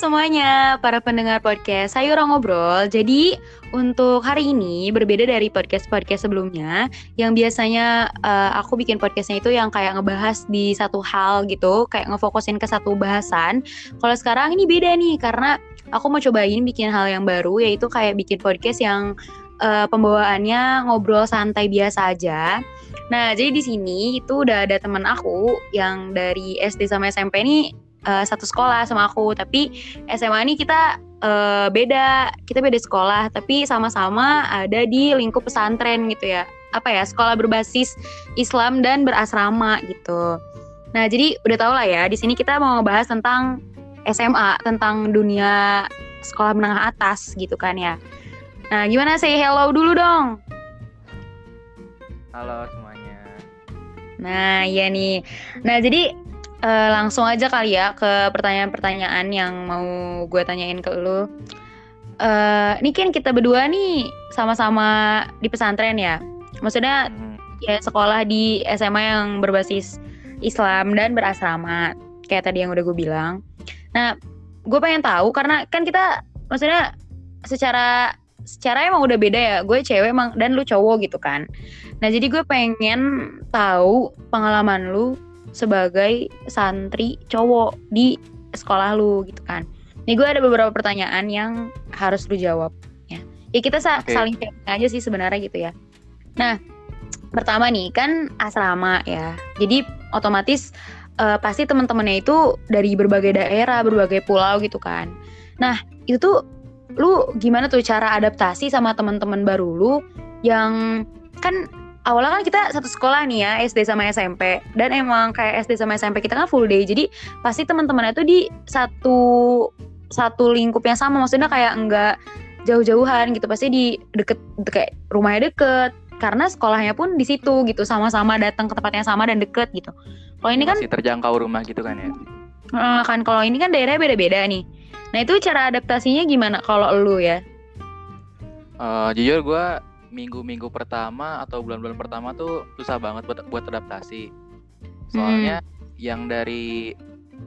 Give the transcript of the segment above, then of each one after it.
semuanya, para pendengar podcast Sayur Ngobrol. Jadi, untuk hari ini berbeda dari podcast-podcast sebelumnya yang biasanya uh, aku bikin podcastnya itu yang kayak ngebahas di satu hal gitu, kayak ngefokusin ke satu bahasan. Kalau sekarang ini beda nih karena aku mau cobain bikin hal yang baru yaitu kayak bikin podcast yang uh, pembawaannya ngobrol santai biasa aja. Nah, jadi di sini itu udah ada teman aku yang dari SD sama SMP nih uh, satu sekolah sama aku. Tapi SMA ini kita uh, beda. Kita beda sekolah tapi sama-sama ada di lingkup pesantren gitu ya. Apa ya? Sekolah berbasis Islam dan berasrama gitu. Nah jadi udah tau lah ya di sini kita mau ngebahas tentang SMA tentang dunia sekolah menengah atas gitu kan ya. Nah gimana say hello dulu dong. Halo semuanya. Nah iya nih. Nah jadi uh, langsung aja kali ya ke pertanyaan-pertanyaan yang mau gue tanyain ke lu. Uh, ini kan kita berdua nih sama-sama di pesantren ya. Maksudnya hmm. ya sekolah di SMA yang berbasis Islam dan berasrama kayak tadi yang udah gue bilang. Nah, gue pengen tahu karena kan kita maksudnya secara secara emang udah beda ya. Gue cewek emang dan lu cowok gitu kan. Nah, jadi gue pengen tahu pengalaman lu sebagai santri cowok di sekolah lu gitu kan. Nih gue ada beberapa pertanyaan yang harus lu jawab ya. Ya kita sa okay. saling sharing aja sih sebenarnya gitu ya. Nah, pertama nih kan asrama ya. Jadi otomatis uh, pasti teman-temannya itu dari berbagai daerah, berbagai pulau gitu kan. Nah, itu tuh lu gimana tuh cara adaptasi sama teman-teman baru lu yang kan awalnya kan kita satu sekolah nih ya SD sama SMP dan emang kayak SD sama SMP kita kan full day. Jadi pasti teman-temannya tuh di satu satu lingkup yang sama. Maksudnya kayak enggak jauh-jauhan gitu. Pasti di deket kayak rumahnya deket. Karena sekolahnya pun di situ gitu. Sama-sama datang ke tempat yang sama dan deket gitu. Kalau ini kan masih terjangkau rumah gitu kan ya? Kan. Kalau ini kan daerahnya beda-beda nih. Nah itu cara adaptasinya gimana kalau lu ya? Uh, jujur gue minggu-minggu pertama atau bulan-bulan pertama tuh susah banget buat buat adaptasi. Soalnya hmm. yang dari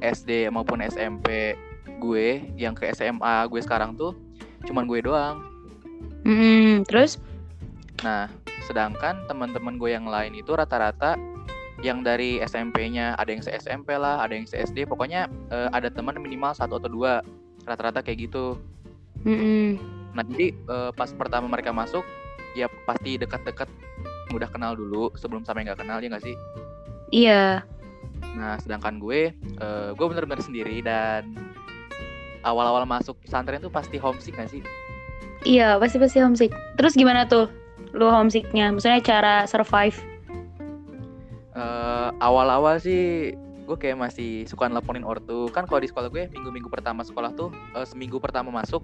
SD maupun SMP gue yang ke SMA gue sekarang tuh cuman gue doang. Hmm, terus? Nah, sedangkan teman-teman gue yang lain itu rata-rata yang dari SMP-nya ada yang se SMP lah, ada yang se SD, pokoknya uh, ada teman minimal satu atau dua, rata-rata kayak gitu. Mm -hmm. Nah jadi uh, pas pertama mereka masuk, ya pasti dekat-dekat udah kenal dulu sebelum sampai nggak kenal ya nggak sih? Iya. Nah sedangkan gue uh, gue bener-bener sendiri dan awal-awal masuk pesantren tuh pasti homesick gak sih? Iya pasti pasti homesick. Terus gimana tuh lu homesicknya? Maksudnya cara survive? Uh, awal-awal sih gue kayak masih suka nelponin ortu. Kan kalau di sekolah gue minggu-minggu pertama sekolah tuh uh, seminggu pertama masuk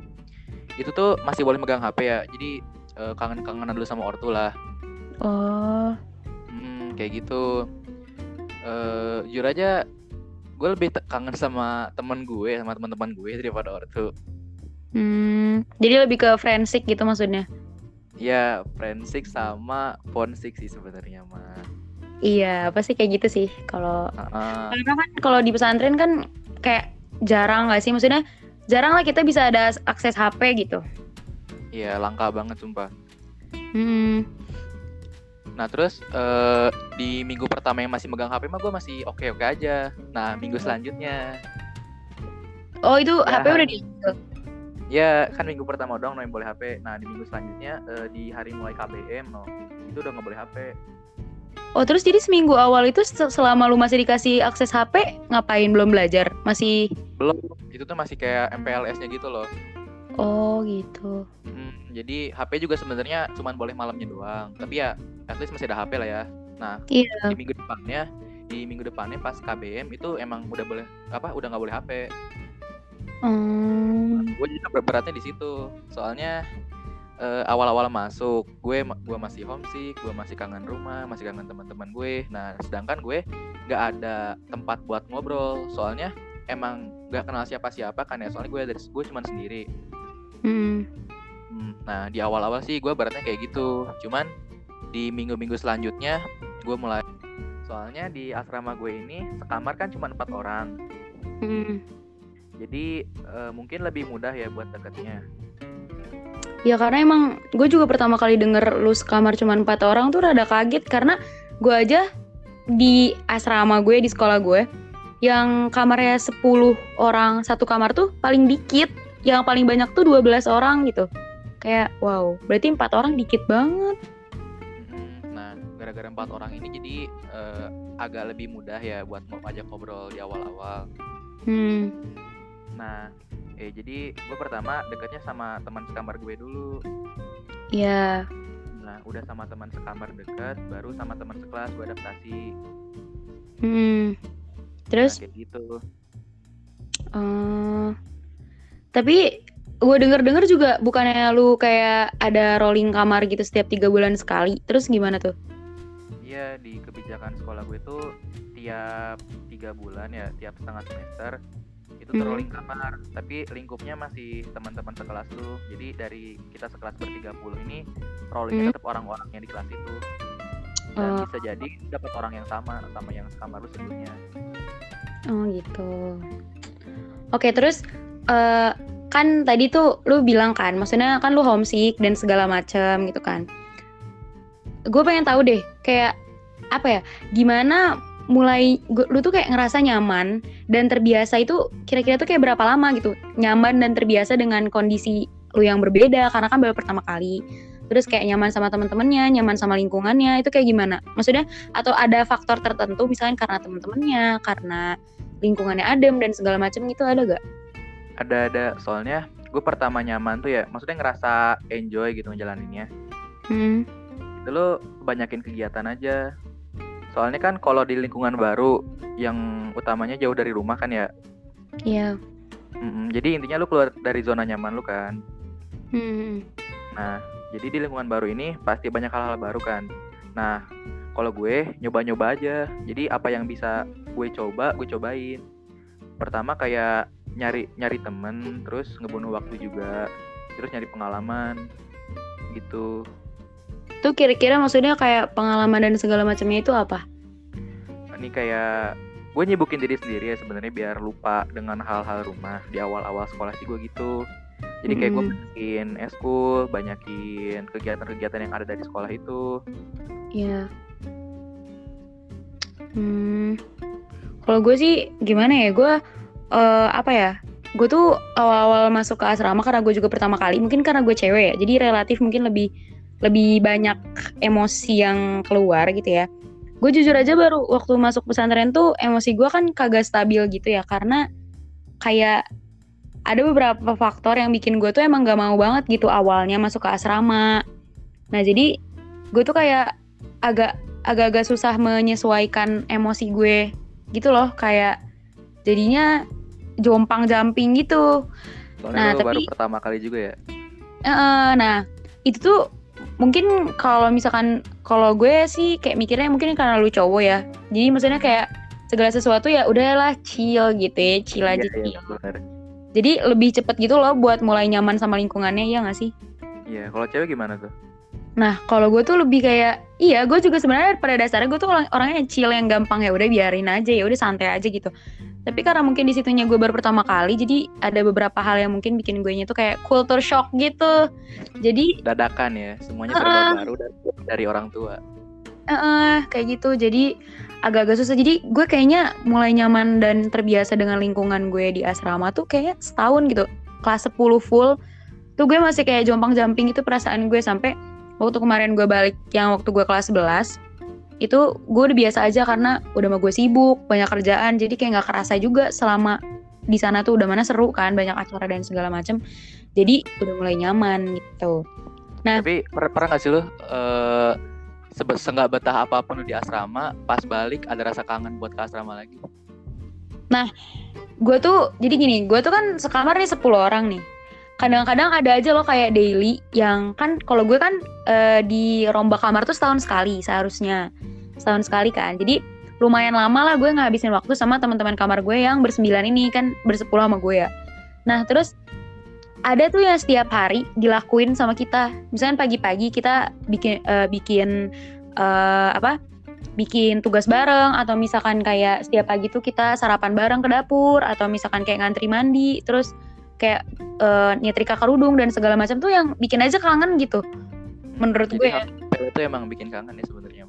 itu tuh masih boleh megang HP ya. Jadi uh, kangen-kangenan dulu sama ortu lah. Oh. Hmm, kayak gitu. Uh, jujur aja gue lebih kangen sama temen gue sama teman-teman gue daripada ortu. Hmm, jadi lebih ke friendship gitu maksudnya? Ya, friendship sama phonesick sih sebenarnya mah. Iya, pasti kayak gitu sih kalau uh, karena kan kalau di pesantren kan kayak jarang gak sih maksudnya jarang lah kita bisa ada akses HP gitu. Iya langka banget sumpah. Hmm. Nah terus uh, di minggu pertama yang masih megang HP mah gue masih oke oke aja. Nah minggu selanjutnya. Oh itu ya, HP udah di. Ya kan minggu pertama doang no yang boleh HP. Nah di minggu selanjutnya uh, di hari mulai KBM no itu udah nggak boleh HP. Oh terus jadi seminggu awal itu selama lu masih dikasih akses HP ngapain belum belajar? Masih belum. Itu tuh masih kayak MPLS-nya gitu loh. Oh gitu. Hmm, jadi HP juga sebenarnya cuma boleh malamnya doang. Tapi ya at least masih ada HP lah ya. Nah iya. di minggu depannya, di minggu depannya pas KBM itu emang udah boleh apa? Udah nggak boleh HP. Hmm. Gue jadi beratnya di situ. Soalnya uh, awal-awal masuk, gue gue masih homesick, gue masih kangen rumah, masih kangen teman-teman gue. Nah sedangkan gue nggak ada tempat buat ngobrol. Soalnya emang nggak kenal siapa-siapa kan ya. Soalnya gue dari gue cuma sendiri Hmm. Nah di awal-awal sih gue baratnya kayak gitu. Cuman di minggu-minggu selanjutnya gue mulai soalnya di asrama gue ini sekamar kan cuma empat orang. Hmm. Jadi uh, mungkin lebih mudah ya buat deketnya. Ya karena emang gue juga pertama kali denger lu sekamar cuma empat orang tuh rada kaget karena gue aja di asrama gue di sekolah gue yang kamarnya 10 orang satu kamar tuh paling dikit yang paling banyak tuh 12 orang gitu kayak wow berarti empat orang dikit banget. Nah gara-gara empat orang ini jadi uh, agak lebih mudah ya buat mau ajak ngobrol di awal-awal. Hmm. nah eh jadi gue pertama dekatnya sama teman sekamar gue dulu. Iya. Yeah. nah udah sama teman sekamar dekat baru sama teman sekelas gue adaptasi. Hmm. Terus? nah, kayak gitu. Uh, tapi gue denger denger juga bukannya lu kayak ada rolling kamar gitu setiap tiga bulan sekali. Terus gimana tuh? Iya di kebijakan sekolah gue tuh tiap tiga bulan ya tiap setengah semester itu hmm. rolling kamar. Tapi lingkupnya masih teman-teman sekelas tuh jadi dari kita sekelas bertiga puluh ini rollingnya hmm. tetap orang-orang yang di kelas itu. Dan uh. bisa jadi dapat orang yang sama sama yang sekamar lu sebelumnya. Oh gitu. Oke terus uh, kan tadi tuh lu bilang kan maksudnya kan lu homesick dan segala macem gitu kan. Gue pengen tahu deh kayak apa ya gimana mulai gua, lu tuh kayak ngerasa nyaman dan terbiasa itu kira-kira tuh kayak berapa lama gitu? Nyaman dan terbiasa dengan kondisi lu yang berbeda karena kan baru pertama kali. Terus kayak nyaman sama teman-temannya nyaman sama lingkungannya itu kayak gimana? Maksudnya atau ada faktor tertentu misalnya karena teman-temannya karena lingkungannya adem dan segala macam gitu ada gak? Ada ada soalnya gue pertama nyaman tuh ya maksudnya ngerasa enjoy gitu ngejalaninnya. Hmm. Itu lo banyakin kegiatan aja Soalnya kan kalau di lingkungan baru yang utamanya jauh dari rumah kan ya. Iya. Mm-mm, jadi intinya lu keluar dari zona nyaman lu kan. Hmm. Nah, jadi di lingkungan baru ini pasti banyak hal-hal baru kan. Nah, kalau gue nyoba-nyoba aja. Jadi apa yang bisa gue coba, gue cobain. Pertama kayak nyari nyari temen, terus ngebunuh waktu juga, terus nyari pengalaman gitu tuh kira-kira maksudnya kayak pengalaman dan segala macamnya itu apa? Ini kayak gue nyibukin diri sendiri ya sebenarnya biar lupa dengan hal-hal rumah di awal-awal sekolah sih gue gitu. Jadi kayak gue banyakin eskul, banyakin kegiatan-kegiatan yang ada dari sekolah itu. Iya. Hmm. Kalau gue sih gimana ya? Gue uh, apa ya? Gue tuh awal-awal masuk ke asrama karena gue juga pertama kali. Mungkin karena gue cewek ya. Jadi relatif mungkin lebih lebih banyak emosi yang keluar gitu ya gue jujur aja baru waktu masuk pesantren tuh emosi gue kan kagak stabil gitu ya karena kayak ada beberapa faktor yang bikin gue tuh emang gak mau banget gitu awalnya masuk ke asrama nah jadi gue tuh kayak agak agak-agak susah menyesuaikan emosi gue gitu loh kayak jadinya jompang jamping gitu. Soalnya nah tapi baru pertama kali juga ya? Uh, nah itu tuh mungkin kalau misalkan kalau gue sih kayak mikirnya mungkin karena lu cowok ya. Jadi maksudnya kayak segala sesuatu ya udahlah chill gitu ya chill iya, aja iya, chill. iya, jadi lebih cepet gitu loh buat mulai nyaman sama lingkungannya ya gak sih? Iya kalau cewek gimana tuh nah kalau gue tuh lebih kayak iya gue juga sebenarnya pada dasarnya gue tuh orang orangnya chill yang gampang ya udah biarin aja ya udah santai aja gitu. Tapi karena mungkin di situnya gue baru pertama kali jadi ada beberapa hal yang mungkin bikin gue nya tuh kayak culture shock gitu. Jadi dadakan ya semuanya uh, baru dari, dari orang tua. Uh, uh, kayak gitu. Jadi agak-agak susah. Jadi gue kayaknya mulai nyaman dan terbiasa dengan lingkungan gue di asrama tuh kayak setahun gitu. Kelas 10 full. Tuh gue masih kayak jompang jamping gitu perasaan gue sampai waktu kemarin gue balik yang waktu gue kelas 11 itu gue udah biasa aja karena udah mah gue sibuk banyak kerjaan jadi kayak nggak kerasa juga selama di sana tuh udah mana seru kan banyak acara dan segala macem jadi udah mulai nyaman gitu. Nah tapi pernah, pernah gak sih lo uh, senggak betah apa pun di asrama pas balik ada rasa kangen buat ke asrama lagi? Nah gue tuh jadi gini gue tuh kan sekamar nih 10 orang nih kadang-kadang ada aja loh kayak daily yang kan kalau gue kan uh, di rombak kamar tuh setahun sekali seharusnya. Setahun sekali kan. Jadi lumayan lama lah gue ngabisin waktu sama teman-teman kamar gue yang bersembilan ini kan bersepuluh sama gue ya. Nah terus ada tuh yang setiap hari dilakuin sama kita. Misalnya pagi-pagi kita bikin uh, bikin uh, apa bikin tugas bareng atau misalkan kayak setiap pagi tuh kita sarapan bareng ke dapur atau misalkan kayak ngantri mandi terus kayak uh, nyetrika kerudung dan segala macam tuh yang bikin aja kangen gitu menurut Jadi gue ya. itu emang bikin kangen ya sebenarnya.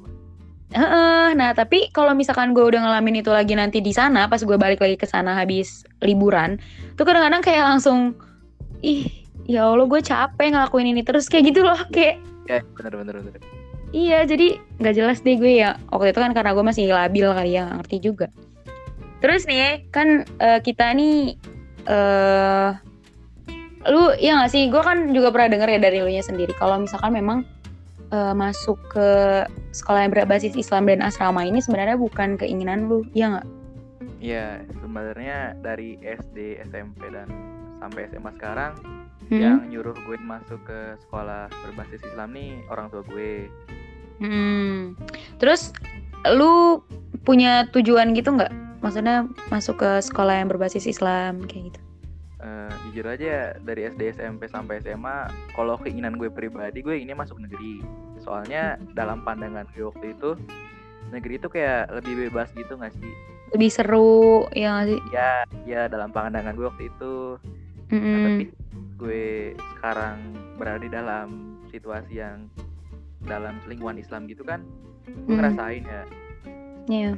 Heeh, nah tapi kalau misalkan gue udah ngalamin itu lagi nanti di sana pas gue balik lagi ke sana habis liburan tuh kadang-kadang kayak langsung ih ya allah gue capek ngelakuin ini terus kayak gitu loh kayak ya bener bener bener Iya, jadi nggak jelas deh gue ya. Waktu itu kan karena gue masih labil kali ya, ngerti juga. Terus nih, kan eh, kita nih, eh lu ya nggak sih? Gue kan juga pernah denger ya dari lu nya sendiri. Kalau misalkan memang eh, masuk ke sekolah yang berbasis Islam dan asrama ini sebenarnya bukan keinginan lu, ya nggak? Iya, sebenarnya dari SD, SMP dan sampai SMA sekarang Hmm? yang nyuruh gue masuk ke sekolah berbasis Islam nih orang tua gue. Hmm. Terus lu punya tujuan gitu nggak? Maksudnya masuk ke sekolah yang berbasis Islam kayak gitu? Eh, jujur aja dari SD, SMP sampai SMA, kalau keinginan gue pribadi gue ini masuk negeri. Soalnya dalam pandangan gue waktu itu negeri itu kayak lebih bebas gitu nggak sih? Lebih seru ya nggak sih? Ya, ya dalam pandangan gue waktu itu. Nah, Mm-mm. tapi gue sekarang berada di dalam situasi yang dalam lingkungan Islam gitu kan, gue Hmm. ngerasain ya. Iya.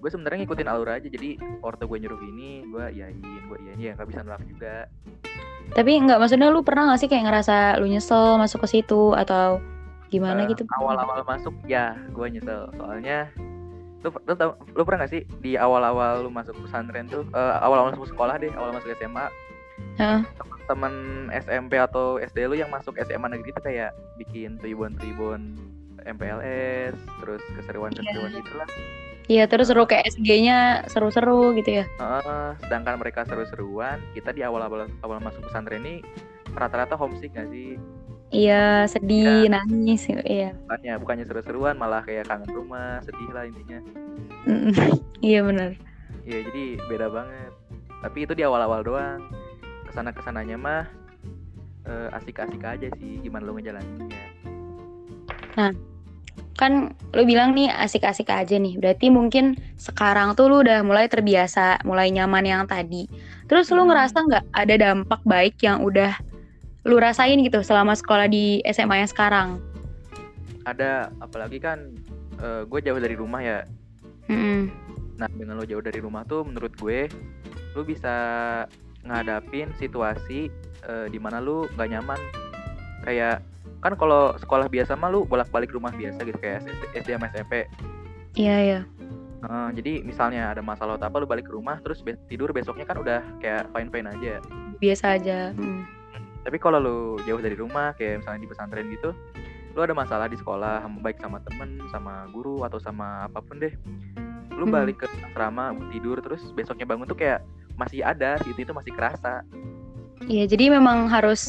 Gue sebenarnya ngikutin alur aja, jadi ortu gue nyuruh ini, gue iyain, gue iyain, ya nggak bisa nolak juga. Tapi nggak maksudnya lu pernah nggak sih kayak ngerasa lu nyesel masuk ke situ atau gimana Eh, gitu? Awal-awal masuk, ya gue nyesel, soalnya lu, lu, tau- lu pernah gak sih di awal-awal lu masuk pesantren tuh, eh, awal-awal masuk sekolah deh, awal masuk SMA, Heeh. teman SMP atau SD lu yang masuk SMA negeri itu kayak bikin tribun-tribun MPLS, terus keseruan-keseruan gitu lah. Iya terus seru kayak SG-nya seru-seru gitu ya? Heeh, sedangkan mereka seru-seruan, kita di awal-awal awal masuk pesantren ini rata-rata homesick gak sih? Iya sedih nangis gitu, iya. Bukannya, bukannya seru-seruan, malah kayak kangen rumah, sedih lah intinya. Iya benar. Iya, jadi beda banget. Tapi itu di awal-awal doang. Ke sana ke sananya mah eh, asik-asik aja sih, gimana lu ngejalaninnya. Kan lu bilang nih asik-asik aja nih. Berarti mungkin sekarang tuh lu udah mulai terbiasa, mulai nyaman yang tadi. Terus lu Hmm. ngerasa nggak ada dampak baik yang udah lu rasain gitu selama sekolah di SMA yang sekarang? Ada, apalagi kan gue jauh dari rumah ya. Mm-mm. Nah, dengan lo jauh dari rumah tuh menurut gue lu bisa ngadapin situasi eh, di mana lu nggak nyaman. Kayak kan kalau sekolah biasa mah lu bolak-balik rumah biasa gitu kayak SD, SD sama SMP. Iya iya. Heeh, jadi misalnya ada masalah atau apa lu balik ke rumah terus be- tidur besoknya kan udah kayak fine-fine aja. Biasa aja. Mm. Tapi kalau lu jauh dari rumah kayak misalnya di pesantren gitu, lu ada masalah di sekolah baik sama temen, sama guru atau sama apa pun deh. Lu Hmm. balik ke asrama tidur terus besoknya bangun tuh kayak masih ada itu itu masih kerasa. Iya, jadi memang harus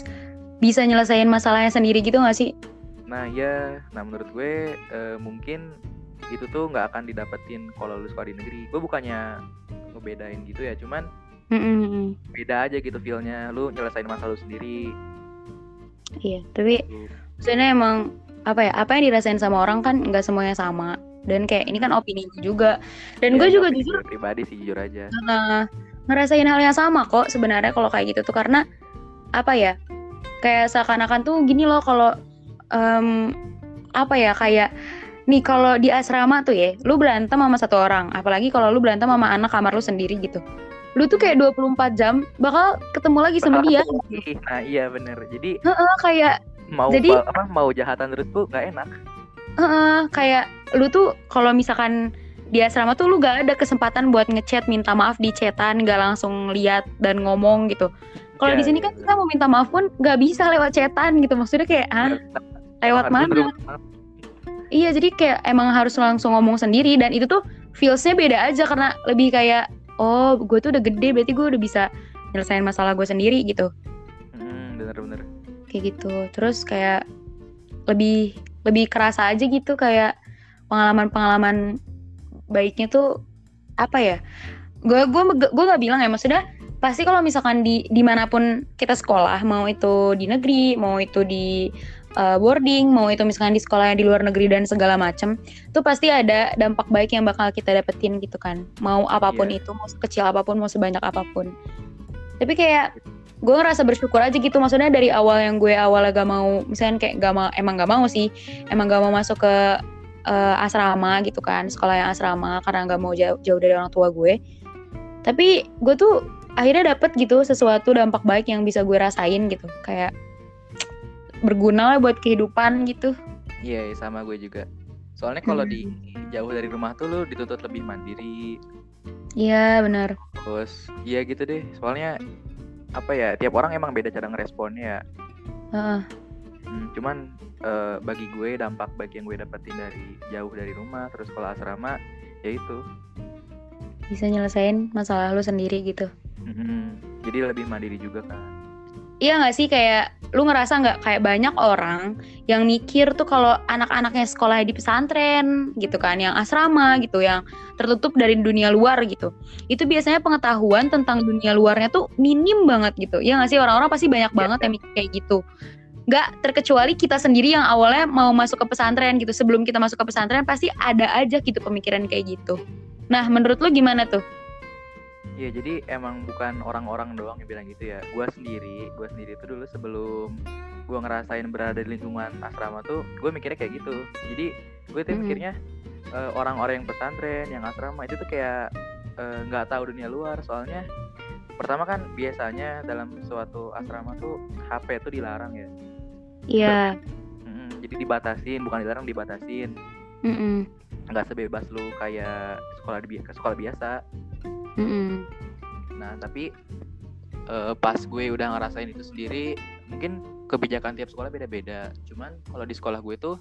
bisa nyelesain masalahnya sendiri gitu gak sih? Nah ya, nah menurut gue eh, mungkin itu tuh nggak akan didapetin kalau lu sekolah di negeri. Gue bukannya ngebedain gitu ya, cuman Mm-mm. beda aja gitu feelnya. Lu nyelesain masalah lu sendiri. Iya, tapi Gitu. maksudnya emang apa ya? Apa yang dirasain sama orang kan nggak semuanya sama. Dan kayak ini kan opini juga. Dan Ya, gue juga jujur pribadi sih jujur aja. eh, ngerasain hal yang sama kok sebenarnya kalau kayak gitu tuh karena apa ya? Kayak seakan-akan tuh gini loh kalau em, apa ya kayak nih kalau di asrama tuh ya, lu berantem sama satu orang, apalagi kalau lu berantem sama anak kamar lu sendiri gitu. Lu tuh kayak 24 jam bakal ketemu lagi sama dia. Nah iya bener. Jadi Heeh, kayak mau Jadi- apa mau jahatan terus tuh nggak enak. Heeh, kayak lu tuh kalau misalkan di asrama tuh lu gak ada kesempatan buat ngechat minta maaf di chatan gak langsung lihat dan ngomong gitu. Kalau Iya, di sini iya, kan kita mau minta maaf pun gak bisa lewat chatan gitu. Maksudnya kayak ah lewat Harus mana? Iya jadi kayak emang harus langsung ngomong sendiri dan itu tuh feelsnya beda aja karena lebih kayak oh gue tuh udah gede berarti gue udah bisa nyelesain masalah gue sendiri gitu. Hmm, bener-bener. kayak gitu terus kayak lebih lebih kerasa aja gitu kayak pengalaman-pengalaman baiknya tuh apa ya gue gue gue nggak bilang ya maksudnya pasti kalau misalkan di di mana pun kita sekolah mau itu di negeri mau itu di uh, boarding, mau itu misalkan di sekolah yang di luar negeri dan segala macem, itu pasti ada dampak baik yang bakal kita dapetin gitu kan. Mau apa pun yeah. itu, mau sekecil apa pun, mau sebanyak apa pun. Tapi kayak gue ngerasa bersyukur aja gitu maksudnya dari awal yang gue awalnya gak mau misalnya kayak gak mau emang gak mau sih emang gak mau masuk ke uh, asrama gitu kan sekolah yang asrama karena gak mau jauh, jauh dari orang tua gue tapi gue tuh akhirnya dapet gitu sesuatu dampak baik yang bisa gue rasain gitu. Kayak berguna lah buat kehidupan gitu. Iya yeah, sama gue juga. Soalnya kalau hmm. di jauh dari rumah tuh lu dituntut lebih mandiri. Iya benar. Terus iya gitu deh. Soalnya apa ya tiap orang emang beda cara ngeresponnya ya. Uh. hmm, cuman uh, bagi gue dampak bagi yang gue dapetin dari jauh dari rumah terus kalau asrama ya itu. Bisa nyelesain masalah lu sendiri gitu hmm, jadi lebih mandiri juga kan Iya gak sih kayak lu ngerasa nggak kayak banyak orang yang mikir tuh kalau anak-anaknya sekolah di pesantren gitu kan, yang asrama gitu, yang tertutup dari dunia luar gitu. Itu biasanya pengetahuan tentang dunia luarnya tuh minim banget gitu. Ya nggak sih orang-orang pasti banyak banget yang mikir kayak gitu. Gak terkecuali kita sendiri yang awalnya mau masuk ke pesantren gitu. Sebelum kita masuk ke pesantren pasti ada aja gitu pemikiran kayak gitu. Nah menurut lu gimana tuh? Iya jadi emang bukan orang-orang doang yang bilang gitu ya. Gue sendiri, gue sendiri tuh dulu sebelum gue ngerasain berada di lingkungan asrama tuh, gue mikirnya kayak gitu. Jadi gue tuh mikirnya uh, orang-orang yang pesantren, yang asrama itu tuh kayak eh, nggak uh, tahu dunia luar. Soalnya pertama kan biasanya dalam suatu asrama tuh HP tuh dilarang ya. Iya. Yeah. jadi dibatasin, bukan dilarang dibatasin. Mm -mm. Nggak sebebas lu kayak sekolah di sekolah biasa Nah tapi uh, pas gue udah ngerasain itu sendiri, mungkin kebijakan tiap sekolah beda-beda. Cuman kalau di sekolah gue tuh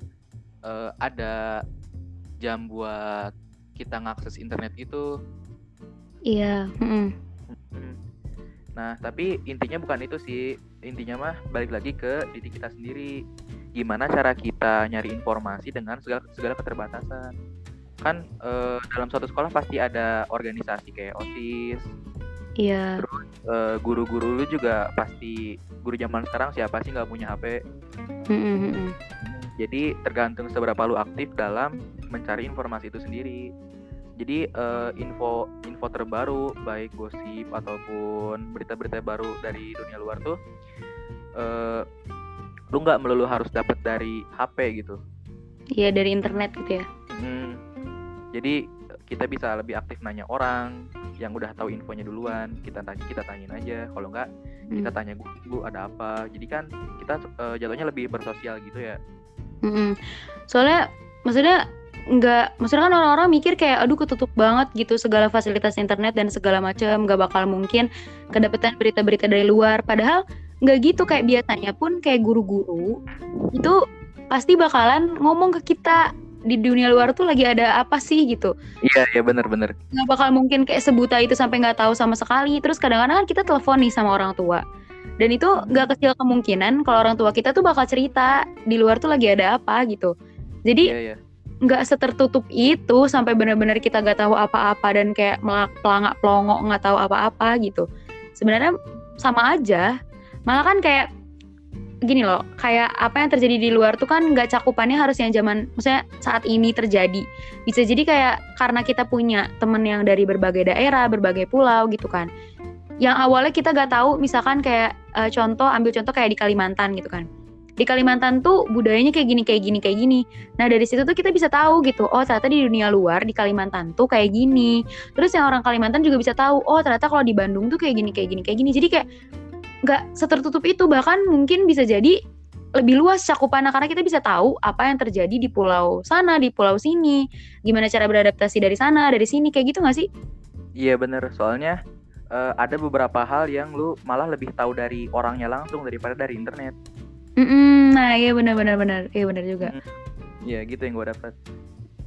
uh, ada jam buat kita ngakses internet itu. Iya. Mm-hmm. Nah tapi intinya bukan itu sih. Intinya mah balik lagi ke diri kita sendiri. Gimana cara kita nyari informasi dengan segala segala keterbatasan kan uh, dalam suatu sekolah pasti ada organisasi kayak osis. Iya. Terus uh, guru-guru lu juga pasti guru zaman sekarang siapa sih nggak punya hp mm-hmm. jadi tergantung seberapa lu aktif dalam mencari informasi itu sendiri. Jadi uh, info info terbaru baik gosip ataupun berita-berita baru dari dunia luar tuh uh, lu nggak melulu harus dapat dari HP gitu. Iya dari internet gitu ya jadi kita bisa lebih aktif nanya orang yang udah tahu infonya duluan. Kita tanya kita tanyain aja. Kalau enggak hmm. kita tanya gue ada apa? Jadi kan kita uh, jatuhnya lebih bersosial gitu ya. Hmm. soalnya maksudnya nggak maksudnya kan orang-orang mikir kayak aduh ketutup banget gitu. Segala fasilitas internet dan segala macam nggak bakal mungkin kedapetan berita-berita dari luar. Padahal nggak gitu. Kayak biasanya pun kayak guru-guru itu pasti bakalan ngomong ke kita di dunia luar tuh lagi ada apa sih gitu. Iya iya benar-benar nggak bakal mungkin kayak sebuta itu sampai nggak tahu sama sekali. Terus kadang-kadang kan kita telepon nih sama orang tua. Dan itu nggak kecil kemungkinan kalau orang tua kita tuh bakal cerita di luar tuh lagi ada apa gitu. Jadi iya, iya. nggak setertutup itu sampai benar-benar kita nggak tahu apa-apa dan kayak pelangak pelongok nggak tahu apa-apa gitu. Sebenarnya sama aja. Malah kan kayak gini loh, kayak apa yang terjadi di luar tuh kan nggak cakupannya harus yang zaman, maksudnya saat ini terjadi. Bisa jadi kayak karena kita punya temen yang dari berbagai daerah, berbagai pulau gitu kan. Yang awalnya kita nggak tahu, misalkan kayak uh, contoh, ambil contoh kayak di Kalimantan gitu kan. Di Kalimantan tuh budayanya kayak gini, kayak gini, kayak gini. Nah dari situ tuh kita bisa tahu gitu, oh ternyata di dunia luar di Kalimantan tuh kayak gini. Terus yang orang Kalimantan juga bisa tahu, oh ternyata kalau di Bandung tuh kayak gini, kayak gini, kayak gini. Jadi kayak nggak setertutup itu. Bahkan mungkin bisa jadi lebih luas cakupannya karena kita bisa tahu apa yang terjadi di pulau sana di pulau sini. Gimana cara beradaptasi dari sana dari sini kayak gitu nggak sih? Iya bener. Soalnya uh, ada beberapa hal yang lu malah lebih tahu dari orangnya langsung daripada dari internet. Mm -mm, nah iya benar benar benar iya benar juga. Iya gitu yang gue dapat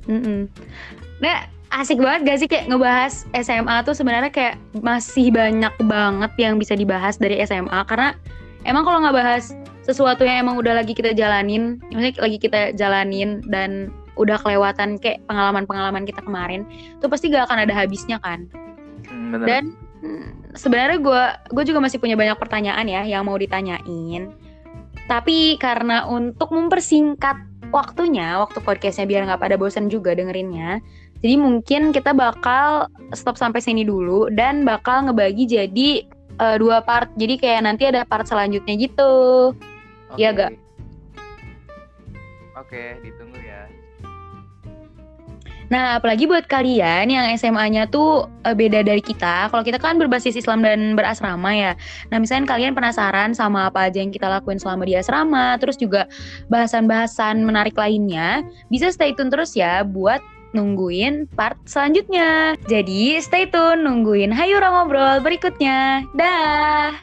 mm -mm. nah asik banget gak sih kayak ngebahas SMA tuh sebenarnya kayak masih banyak banget yang bisa dibahas dari SMA karena emang kalau nggak bahas sesuatu yang emang udah lagi kita jalanin, maksudnya lagi kita jalanin dan udah kelewatan kayak pengalaman-pengalaman kita kemarin, tuh pasti gak akan ada habisnya kan. Hmm, bener. Dan hmm, sebenarnya gue gue juga masih punya banyak pertanyaan ya yang mau ditanyain. Tapi karena untuk mempersingkat waktunya, waktu podcastnya biar nggak pada bosan juga dengerinnya, jadi mungkin kita bakal stop sampai sini dulu dan bakal ngebagi jadi uh, dua part. Jadi kayak nanti ada part selanjutnya gitu. Iya Oke. gak? Oke, ditunggu ya. Nah, apalagi buat kalian yang SMA-nya tuh uh, beda dari kita. Kalau kita kan berbasis Islam dan berasrama ya. Nah, misalnya kalian penasaran sama apa aja yang kita lakuin selama di asrama, terus juga bahasan-bahasan menarik lainnya, bisa stay tune terus ya buat nungguin part selanjutnya. Jadi, stay tune nungguin Hayu Ngobrol berikutnya. Dah.